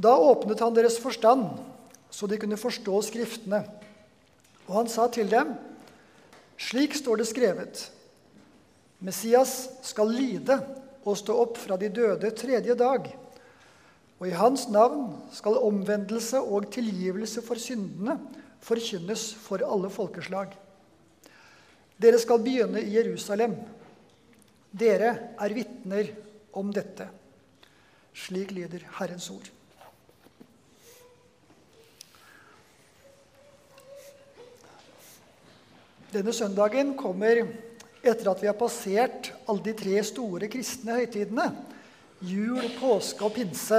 Da åpnet han deres forstand, så de kunne forstå Skriftene. Og han sa til dem, slik står det skrevet, Messias skal lide og stå opp fra de døde tredje dag. Og i hans navn skal omvendelse og tilgivelse for syndene forkynnes for alle folkeslag. Dere skal begynne i Jerusalem. Dere er vitner om dette. Slik lyder Herrens ord. Denne søndagen kommer etter at vi har passert alle de tre store kristne høytidene jul, påske og pinse.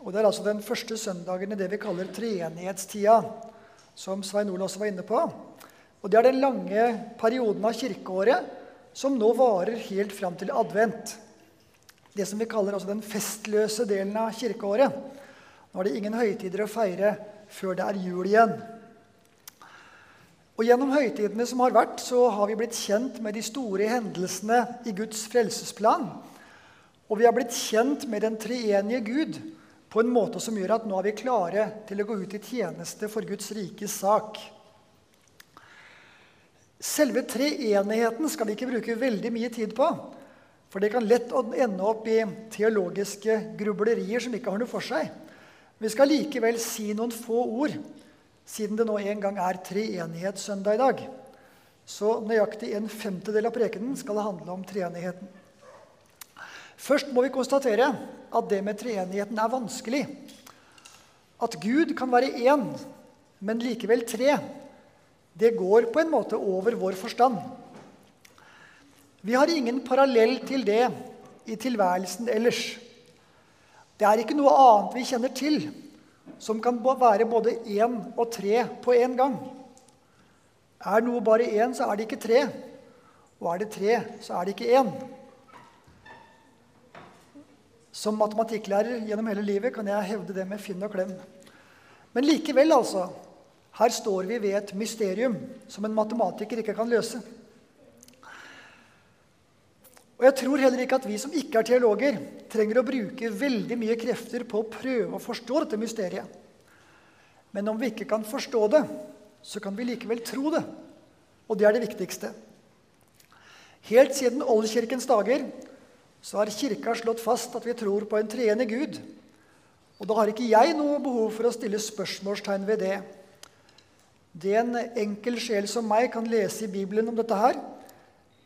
Og Det er altså den første søndagen i det vi kaller treenighetstida, som Svein Olav også var inne på. Og Det er den lange perioden av kirkeåret som nå varer helt fram til advent. Det som vi kaller altså den festløse delen av kirkeåret. Nå er det ingen høytider å feire før det er jul igjen. Og Gjennom høytidene som har vært, så har vi blitt kjent med de store hendelsene i Guds frelsesplan. Og vi har blitt kjent med den treenige Gud på en måte som gjør at nå er vi klare til å gå ut i tjeneste for Guds rikes sak. Selve treenigheten skal vi ikke bruke veldig mye tid på. For det kan lett ende opp i teologiske grublerier som ikke har noe for seg. Vi skal likevel si noen få ord siden det nå en gang er treenighetssøndag i dag. Så nøyaktig en femtedel av prekenen skal det handle om treenigheten. Først må vi konstatere at det med treenigheten er vanskelig. At Gud kan være én, men likevel tre, det går på en måte over vår forstand. Vi har ingen parallell til det i tilværelsen ellers. Det er ikke noe annet vi kjenner til som kan være både én og tre på én gang. Er noe bare én, så er det ikke tre. Og er det tre, så er det ikke én. Som matematikklærer gjennom hele livet kan jeg hevde det med finn og klem. Men likevel, altså. Her står vi ved et mysterium som en matematiker ikke kan løse. Og jeg tror heller ikke at vi som ikke er teologer, trenger å bruke veldig mye krefter på å prøve å forstå dette mysteriet. Men om vi ikke kan forstå det, så kan vi likevel tro det. Og det er det viktigste. Helt siden oldkirkens dager så har Kirka slått fast at vi tror på en treende Gud. Og da har ikke jeg noe behov for å stille spørsmålstegn ved det. Det en enkel sjel som meg kan lese i Bibelen om dette her,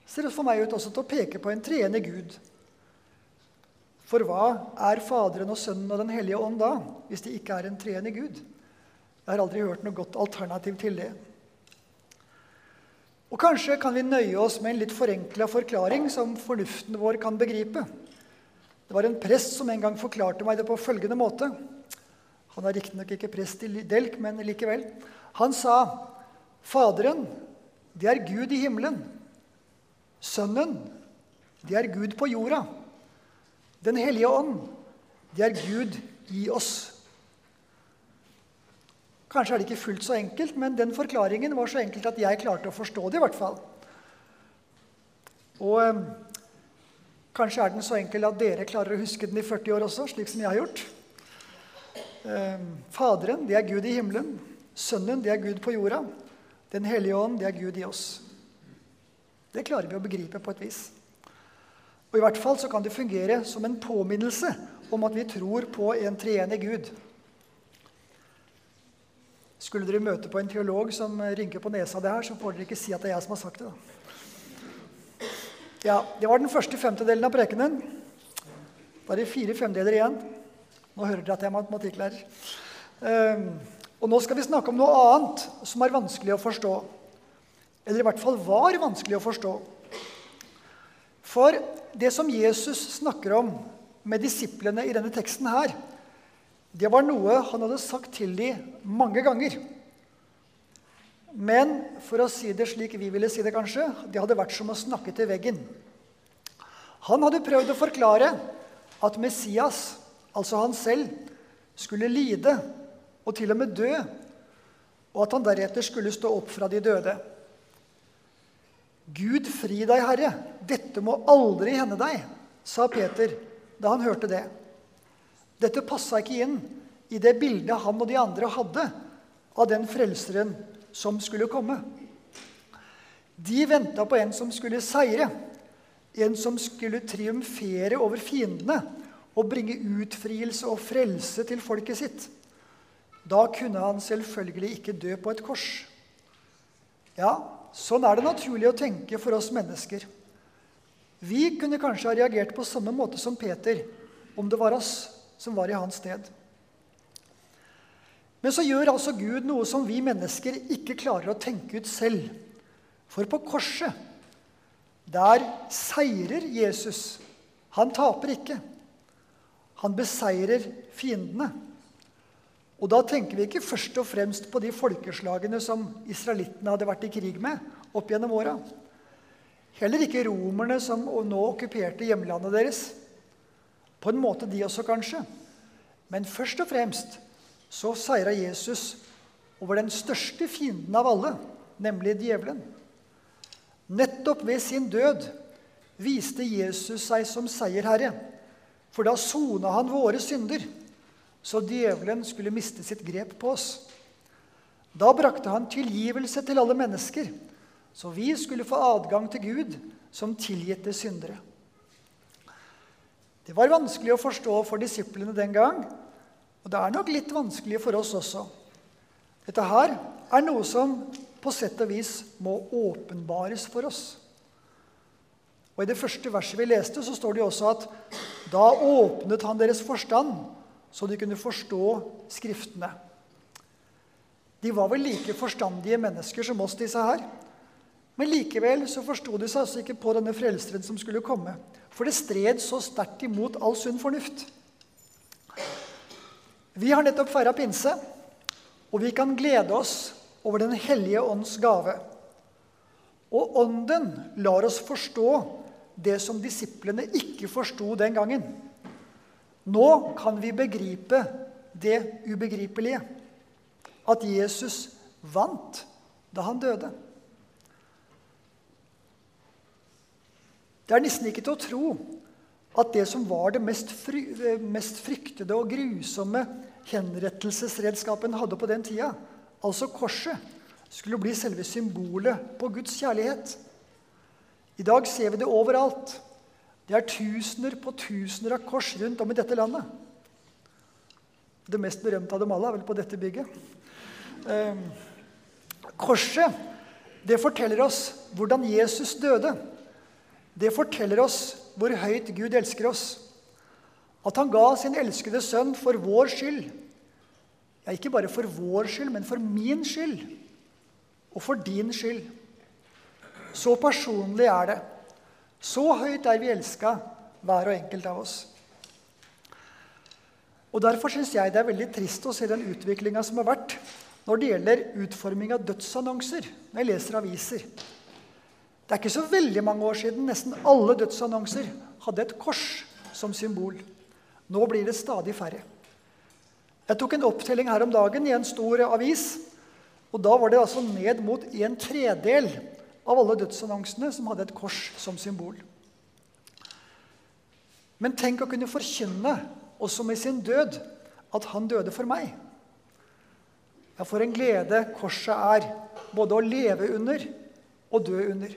ser det for meg ut også til å peke på en treende Gud. For hva er Faderen og Sønnen og Den hellige ånd da, hvis de ikke er en treende Gud? Jeg har aldri hørt noe godt alternativ til det. Og kanskje kan vi nøye oss med en litt forenkla forklaring som fornuften vår kan begripe. Det var en prest som en gang forklarte meg det på følgende måte. Han er riktignok ikke prest i Delk, men likevel. Han sa Faderen, det er Gud i himmelen. Sønnen, det er Gud på jorda. Den hellige ånd, det er Gud i oss. Kanskje er det ikke fullt så enkelt, men den forklaringen var så enkelt at jeg klarte å forstå det. i hvert fall. Og eh, kanskje er den så enkel at dere klarer å huske den i 40 år også, slik som jeg har gjort. Eh, Faderen, det er Gud i himmelen. Sønnen, det er Gud på jorda. Den hellige ånd, det er Gud i oss. Det klarer vi å begripe på et vis. Og I hvert fall så kan det fungere som en påminnelse om at vi tror på en treenig Gud. Skulle dere møte på en teolog som rynker på nesa det her, så får dere ikke si at det er jeg som har sagt det. da. Ja, Det var den første femtedelen av prekenen. Da er det fire femdeler igjen. Nå hører dere at jeg er matematikklærer. Um, og nå skal vi snakke om noe annet som er vanskelig å forstå. Eller i hvert fall var vanskelig å forstå. For det som Jesus snakker om med disiplene i denne teksten her, det var noe han hadde sagt til dem mange ganger. Men for å si det slik vi ville si det, kanskje, det hadde vært som å snakke til veggen. Han hadde prøvd å forklare at Messias, altså han selv, skulle lide og til og med dø, og at han deretter skulle stå opp fra de døde. Gud fri deg, Herre, dette må aldri hende deg, sa Peter da han hørte det. Dette passa ikke inn i det bildet han og de andre hadde av den frelseren som skulle komme. De venta på en som skulle seire, en som skulle triumfere over fiendene og bringe utfrielse og frelse til folket sitt. Da kunne han selvfølgelig ikke dø på et kors. Ja, sånn er det naturlig å tenke for oss mennesker. Vi kunne kanskje ha reagert på samme måte som Peter om det var oss som var i hans sted. Men så gjør altså Gud noe som vi mennesker ikke klarer å tenke ut selv. For på korset, der seirer Jesus. Han taper ikke. Han beseirer fiendene. Og da tenker vi ikke først og fremst på de folkeslagene som israelittene hadde vært i krig med opp gjennom åra. Heller ikke romerne som nå okkuperte hjemlandet deres. På en måte de også, kanskje. Men først og fremst så seira Jesus over den største fienden av alle, nemlig djevelen. Nettopp ved sin død viste Jesus seg som seierherre. For da sona han våre synder så djevelen skulle miste sitt grep på oss. Da brakte han tilgivelse til alle mennesker, så vi skulle få adgang til Gud som tilgitte syndere. Det var vanskelig å forstå for disiplene den gang, og det er nok litt vanskelig for oss også. Dette her er noe som på sett og vis må åpenbares for oss. Og I det første verset vi leste, så står det jo også at da åpnet han deres forstand så de kunne forstå Skriftene. De var vel like forstandige mennesker som oss, disse her. Men likevel så forsto de seg altså ikke på denne frelseren som skulle komme. For det stred så sterkt imot all sunn fornuft. Vi har nettopp feira pinse, og vi kan glede oss over Den hellige ånds gave. Og Ånden lar oss forstå det som disiplene ikke forsto den gangen. Nå kan vi begripe det ubegripelige. At Jesus vant da han døde. Det er nesten ikke til å tro at det som var det mest, fry, mest fryktede og grusomme henrettelsesredskapen hadde på den tida, altså korset, skulle bli selve symbolet på Guds kjærlighet. I dag ser vi det overalt. Det er tusener på tusener av kors rundt om i dette landet. Det mest berømte av dem alle er vel på dette bygget. Eh, korset det forteller oss hvordan Jesus døde. Det forteller oss hvor høyt Gud elsker oss. At han ga sin elskede sønn for vår skyld. Ja, ikke bare for vår skyld, men for min skyld. Og for din skyld. Så personlig er det. Så høyt er vi elska, hver og enkelt av oss. Og Derfor syns jeg det er veldig trist å se den utviklinga som har vært når det gjelder utforming av dødsannonser når jeg leser aviser. Det er ikke så veldig mange år siden nesten alle dødsannonser hadde et kors som symbol. Nå blir det stadig færre. Jeg tok en opptelling her om dagen i en stor avis. og Da var det altså ned mot en tredel av alle dødsannonsene som hadde et kors som symbol. Men tenk å kunne forkynne, også med sin død, at han døde for meg. Ja, for en glede korset er, både å leve under og dø under.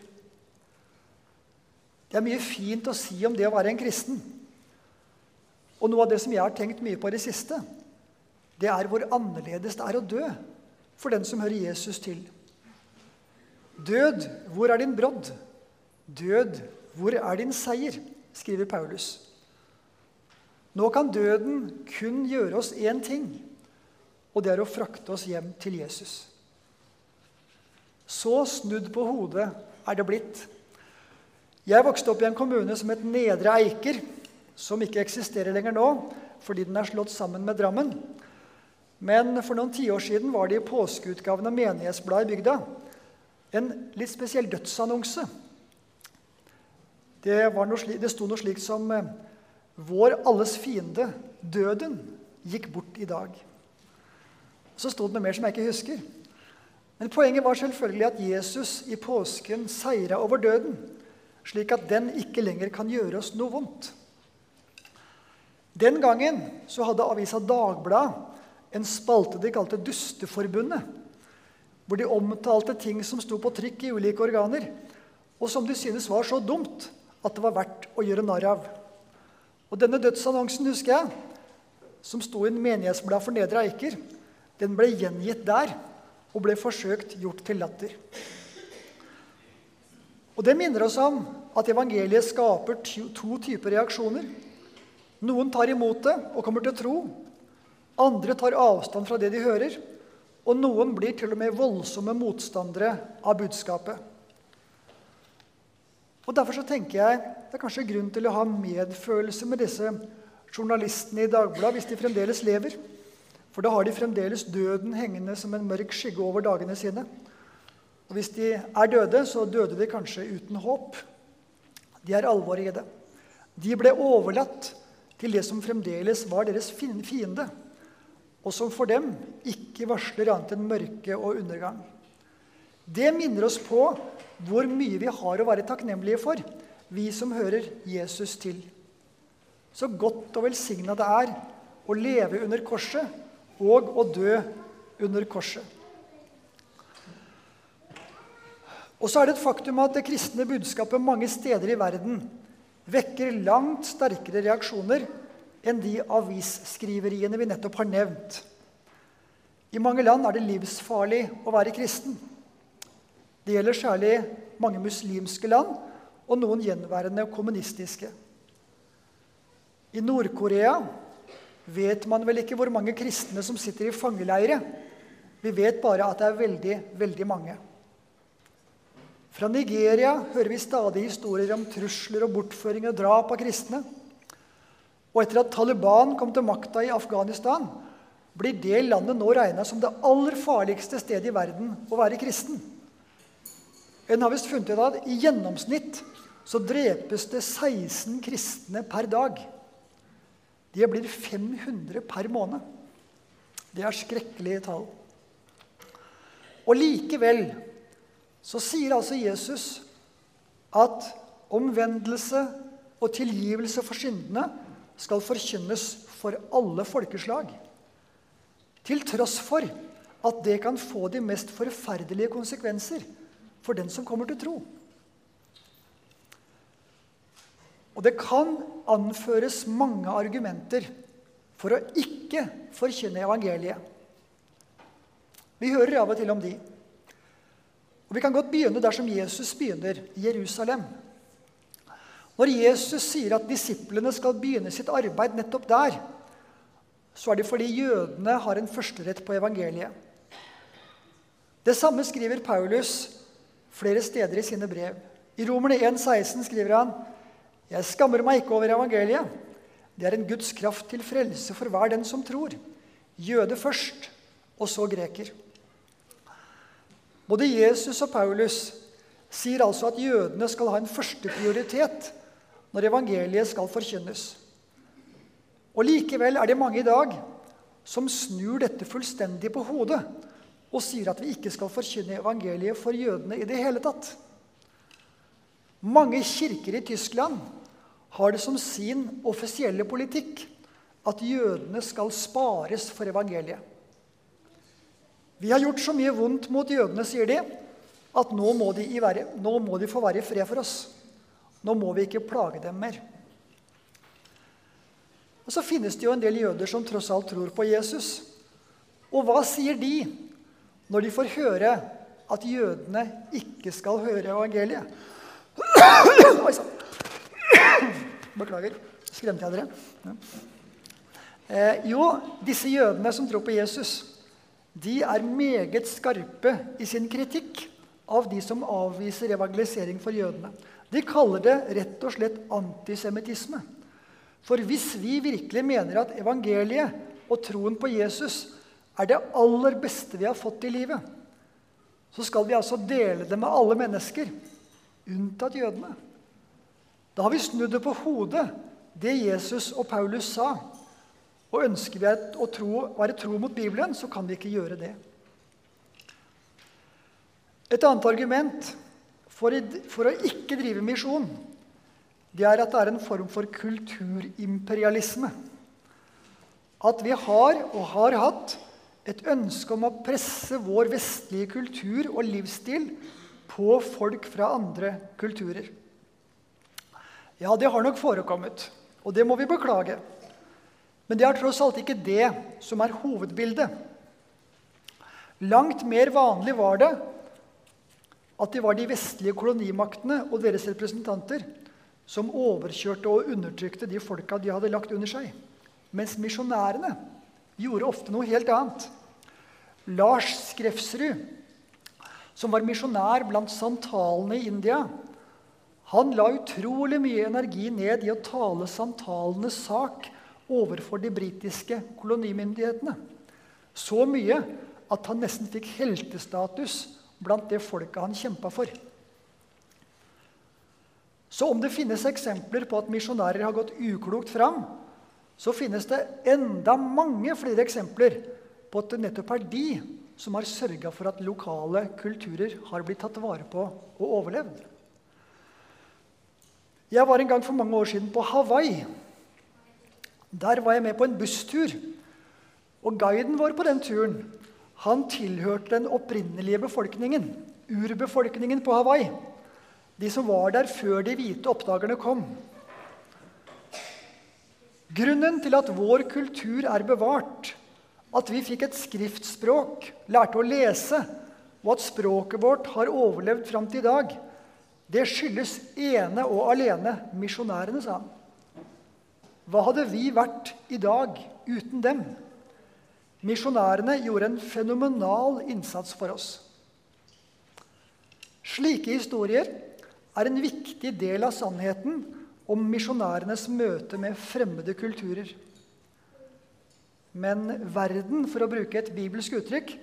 Det er mye fint å si om det å være en kristen. Og noe av det som jeg har tenkt mye på i det siste, det er hvor annerledes det er å dø for den som hører Jesus til. Død, hvor er din brodd? Død, hvor er din seier? skriver Paulus. Nå kan døden kun gjøre oss én ting, og det er å frakte oss hjem til Jesus. Så snudd på hodet er det blitt. Jeg vokste opp i en kommune som het Nedre Eiker, som ikke eksisterer lenger nå fordi den er slått sammen med Drammen. Men for noen tiår siden var det i påskeutgaven av Menighetsbladet i bygda en litt spesiell dødsannonse. Det, slik, det sto noe slikt som eh, 'Vår alles fiende, døden, gikk bort i dag'. Så sto det noe mer som jeg ikke husker. Men poenget var selvfølgelig at Jesus i påsken seira over døden, slik at den ikke lenger kan gjøre oss noe vondt. Den gangen så hadde avisa Dagbladet en spalte de kalte Dusteforbundet. Hvor de omtalte ting som sto på trykk i ulike organer, og som de syntes var så dumt at det var verdt å gjøre narr av. Og denne dødsannonsen husker jeg, som sto i en menighetsblad for Nedre Eiker, den ble gjengitt der og ble forsøkt gjort til latter. Og Det minner oss om at evangeliet skaper to typer reaksjoner. Noen tar imot det og kommer til tro. Andre tar avstand fra det de hører. Og noen blir til og med voldsomme motstandere av budskapet. Og Derfor så tenker jeg det er kanskje grunn til å ha medfølelse med disse journalistene i Dagbladet hvis de fremdeles lever. For da har de fremdeles døden hengende som en mørk skygge over dagene sine. Og hvis de er døde, så døde de kanskje uten håp. De er alvoret i det. De ble overlatt til det som fremdeles var deres fiende, og som for dem ikke varsler annet enn mørke og undergang. Det minner oss på hvor mye vi har å være takknemlige for, vi som hører Jesus til. Så godt og velsigna det er å leve under korset og å dø under korset. Og så er det et faktum at det kristne budskapet mange steder i verden vekker langt sterkere reaksjoner enn de avisskriveriene vi nettopp har nevnt. I mange land er det livsfarlig å være kristen. Det gjelder særlig mange muslimske land og noen gjenværende kommunistiske. I Nord-Korea vet man vel ikke hvor mange kristne som sitter i fangeleire. Vi vet bare at det er veldig, veldig mange. Fra Nigeria hører vi stadig historier om trusler og bortføring og drap av kristne. Og etter at Taliban kom til makta i Afghanistan, blir det landet nå regna som det aller farligste stedet i verden å være kristen. En har visst funnet ut at i gjennomsnitt så drepes det 16 kristne per dag. Det blir 500 per måned. Det er skrekkelige tall. Og likevel så sier altså Jesus at omvendelse og tilgivelse for syndene skal forkynnes for alle folkeslag. Til tross for at det kan få de mest forferdelige konsekvenser for den som kommer til tro. Og det kan anføres mange argumenter for å ikke forkynne evangeliet. Vi hører av og til om de. Og Vi kan godt begynne der som Jesus begynner, i Jerusalem. Når Jesus sier at disiplene skal begynne sitt arbeid nettopp der, så er det fordi jødene har en førsterett på evangeliet. Det samme skriver Paulus flere steder i sine brev. I Romerne 1,16 skriver han Jeg skammer meg ikke over evangeliet. Det er en Guds kraft til frelse for hver den som tror. Jøde først, og så greker. Både Jesus og Paulus sier altså at jødene skal ha en førsteprioritet når evangeliet skal forkynnes. Og Likevel er det mange i dag som snur dette fullstendig på hodet og sier at vi ikke skal forkynne evangeliet for jødene i det hele tatt. Mange kirker i Tyskland har det som sin offisielle politikk at jødene skal spares for evangeliet. Vi har gjort så mye vondt mot jødene, sier de, at nå må de, være, nå må de få være i fred for oss. Nå må vi ikke plage dem mer. Og Så finnes det jo en del jøder som tross alt tror på Jesus. Og hva sier de når de får høre at jødene ikke skal høre evangeliet? Oi sann. Beklager. Skremte jeg dere? Ja. Eh, jo, disse jødene som tror på Jesus, de er meget skarpe i sin kritikk av de som avviser evangelisering for jødene. De kaller det rett og slett antisemittisme. For hvis vi virkelig mener at evangeliet og troen på Jesus er det aller beste vi har fått i livet, så skal vi altså dele det med alle mennesker, unntatt jødene. Da har vi snudd det på hodet, det Jesus og Paulus sa. Og ønsker vi å tro, være tro mot Bibelen, så kan vi ikke gjøre det. Et annet argument for, for å ikke drive misjon det er at det er en form for kulturimperialisme. at vi har og har hatt et ønske om å presse vår vestlige kultur og livsstil på folk fra andre kulturer. Ja, det har nok forekommet, og det må vi beklage. Men det er tross alt ikke det som er hovedbildet. Langt mer vanlig var det at det var de vestlige kolonimaktene og deres representanter som overkjørte og undertrykte de folka de hadde lagt under seg. Mens misjonærene gjorde ofte noe helt annet. Lars Skrefsrud, som var misjonær blant santalene i India, han la utrolig mye energi ned i å tale santalenes sak overfor de britiske kolonimyndighetene. Så mye at han nesten fikk heltestatus blant det folket han kjempa for. Så om det finnes eksempler på at misjonærer har gått uklokt fram, så finnes det enda mange flere eksempler på at det nettopp er de som har sørga for at lokale kulturer har blitt tatt vare på og overlevd. Jeg var en gang for mange år siden på Hawaii. Der var jeg med på en busstur. Og guiden vår på den turen han tilhørte den opprinnelige befolkningen, urbefolkningen på Hawaii. De som var der før de hvite oppdagerne kom. Grunnen til at vår kultur er bevart, at vi fikk et skriftspråk, lærte å lese, og at språket vårt har overlevd fram til i dag, det skyldes ene og alene misjonærene, sa han. Hva hadde vi vært i dag uten dem? Misjonærene gjorde en fenomenal innsats for oss. Slike historier er en viktig del av sannheten om misjonærenes møte med fremmede kulturer. Men verden, for å bruke et bibelsk uttrykk,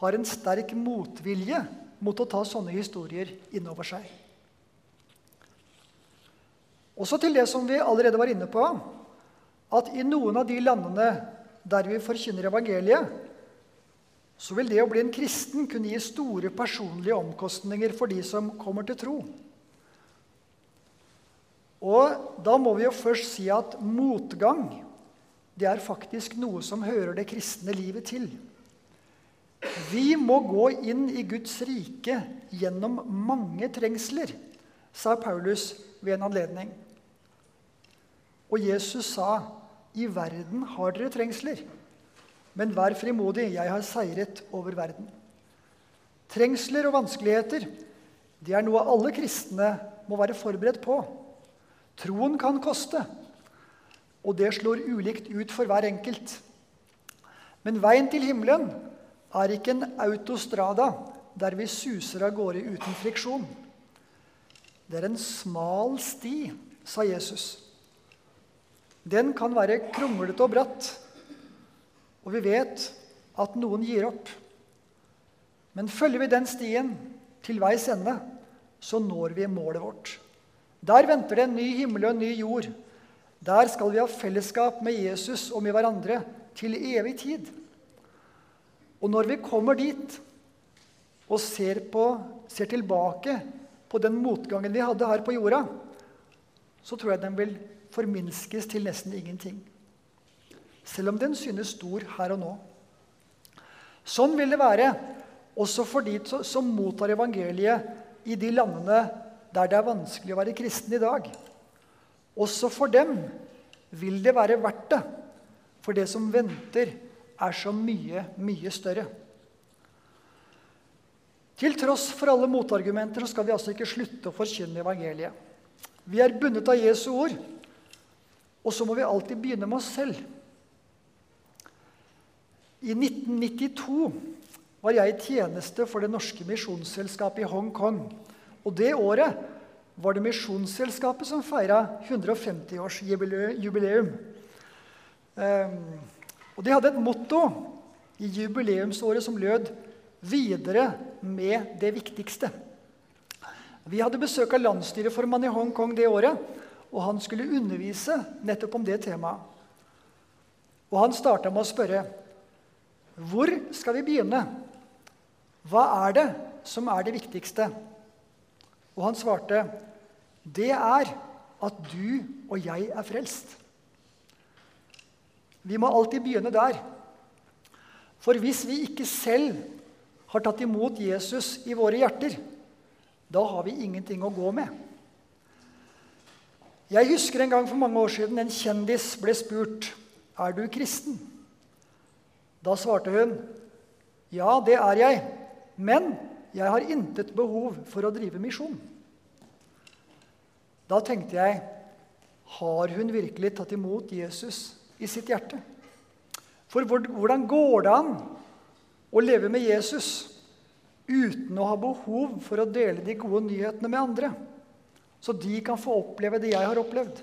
har en sterk motvilje mot å ta sånne historier inn over seg. Også til det som vi allerede var inne på, at i noen av de landene der vi forkynner evangeliet, så vil det å bli en kristen kunne gi store personlige omkostninger for de som kommer til tro. Og da må vi jo først si at motgang det er faktisk noe som hører det kristne livet til. Vi må gå inn i Guds rike gjennom mange trengsler, sa Paulus ved en anledning. Og Jesus sa i verden har dere trengsler, men vær frimodig, jeg har seiret over verden. Trengsler og vanskeligheter det er noe alle kristne må være forberedt på. Troen kan koste, og det slår ulikt ut for hver enkelt. Men veien til himmelen er ikke en autostrada der vi suser av gårde uten friksjon. Det er en smal sti, sa Jesus den kan være kronglete og bratt. Og vi vet at noen gir opp. Men følger vi den stien til veis ende, så når vi målet vårt. Der venter det en ny himmel og en ny jord. Der skal vi ha fellesskap med Jesus og med hverandre til evig tid. Og når vi kommer dit og ser, på, ser tilbake på den motgangen vi hadde her på jorda, så tror jeg den vil forminskes til nesten ingenting. Selv om den synes stor her og nå. Sånn vil det være også for de som mottar evangeliet i de landene der det er vanskelig å være kristen i dag. Også for dem vil det være verdt det, for det som venter, er så mye, mye større. Til tross for alle motargumenter skal vi altså ikke slutte å forkynne evangeliet. Vi er bundet av Jesu ord. Og så må vi alltid begynne med oss selv. I 1992 var jeg i tjeneste for Det norske misjonsselskapet i Hongkong. Og det året var det Misjonsselskapet som feira 150-årsjubileum. Ehm, og de hadde et motto i jubileumsåret som lød 'Videre med det viktigste'. Vi hadde besøk av landsstyreformannen i Hongkong det året. Og han skulle undervise nettopp om det temaet. Og han starta med å spørre hvor skal vi begynne? Hva er det som er det viktigste? Og han svarte det er at du og jeg er frelst. Vi må alltid begynne der. For hvis vi ikke selv har tatt imot Jesus i våre hjerter, da har vi ingenting å gå med. Jeg husker en gang for mange år siden en kjendis ble spurt er du kristen. Da svarte hun ja, det er jeg, men jeg har intet behov for å drive misjon. Da tenkte jeg har hun virkelig tatt imot Jesus i sitt hjerte? For hvordan går det an å leve med Jesus uten å ha behov for å dele de gode nyhetene med andre, så de kan få oppleve det jeg har opplevd?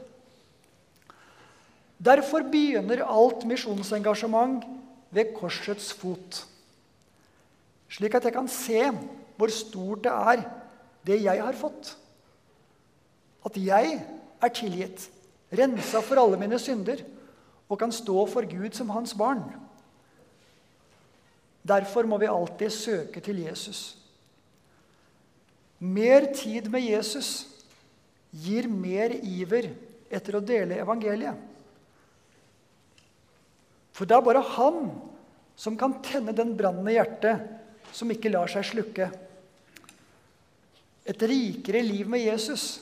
Derfor begynner alt misjonsengasjement ved korsets fot. Slik at jeg kan se hvor stort det er, det jeg har fått. At jeg er tilgitt, rensa for alle mine synder og kan stå for Gud som hans barn. Derfor må vi alltid søke til Jesus. Mer tid med Jesus gir mer iver etter å dele evangeliet. For det er bare han som kan tenne den brannen i hjertet som ikke lar seg slukke. Et rikere liv med Jesus,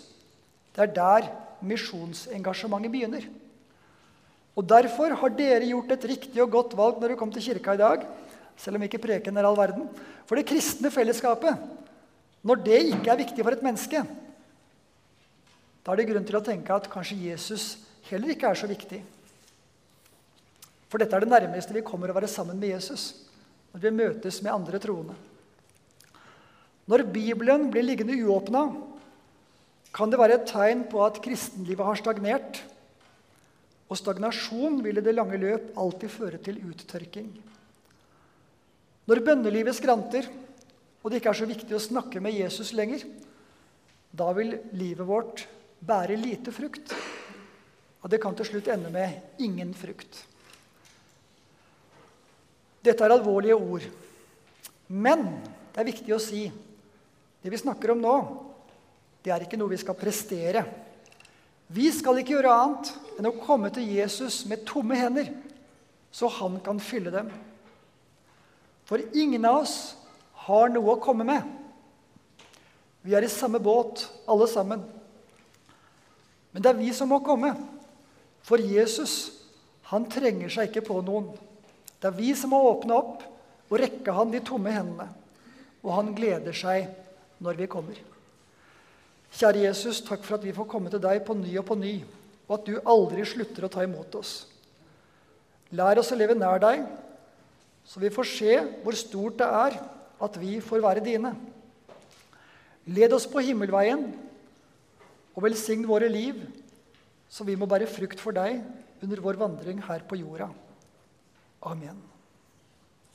det er der misjonsengasjementet begynner. Og Derfor har dere gjort et riktig og godt valg når dere kom til kirka i dag. Selv om ikke preken er all verden. For det kristne fellesskapet, når det ikke er viktig for et menneske, da er det grunn til å tenke at kanskje Jesus heller ikke er så viktig. For dette er det nærmeste vi kommer å være sammen med Jesus. Når vi møtes med andre troende. Når Bibelen blir liggende uåpna, kan det være et tegn på at kristenlivet har stagnert og stagnasjon vil i det lange løp alltid føre til uttørking. Når bønnelivet skranter, og det ikke er så viktig å snakke med Jesus lenger, da vil livet vårt bære lite frukt. Og det kan til slutt ende med ingen frukt. Dette er alvorlige ord. Men det er viktig å si det vi snakker om nå, det er ikke noe vi skal prestere. Vi skal ikke gjøre annet enn å komme til Jesus med tomme hender, så han kan fylle dem. For ingen av oss har noe å komme med. Vi er i samme båt, alle sammen. Men det er vi som må komme. For Jesus, han trenger seg ikke på noen. Det er vi som må åpne opp og rekke han de tomme hendene. Og han gleder seg når vi kommer. Kjære Jesus, takk for at vi får komme til deg på ny og på ny og at du aldri slutter å ta imot oss. Lær oss å leve nær deg, så vi får se hvor stort det er at vi får være dine. Led oss på himmelveien og velsign våre liv, så vi må bære frukt for deg under vår vandring her på jorda. Amen.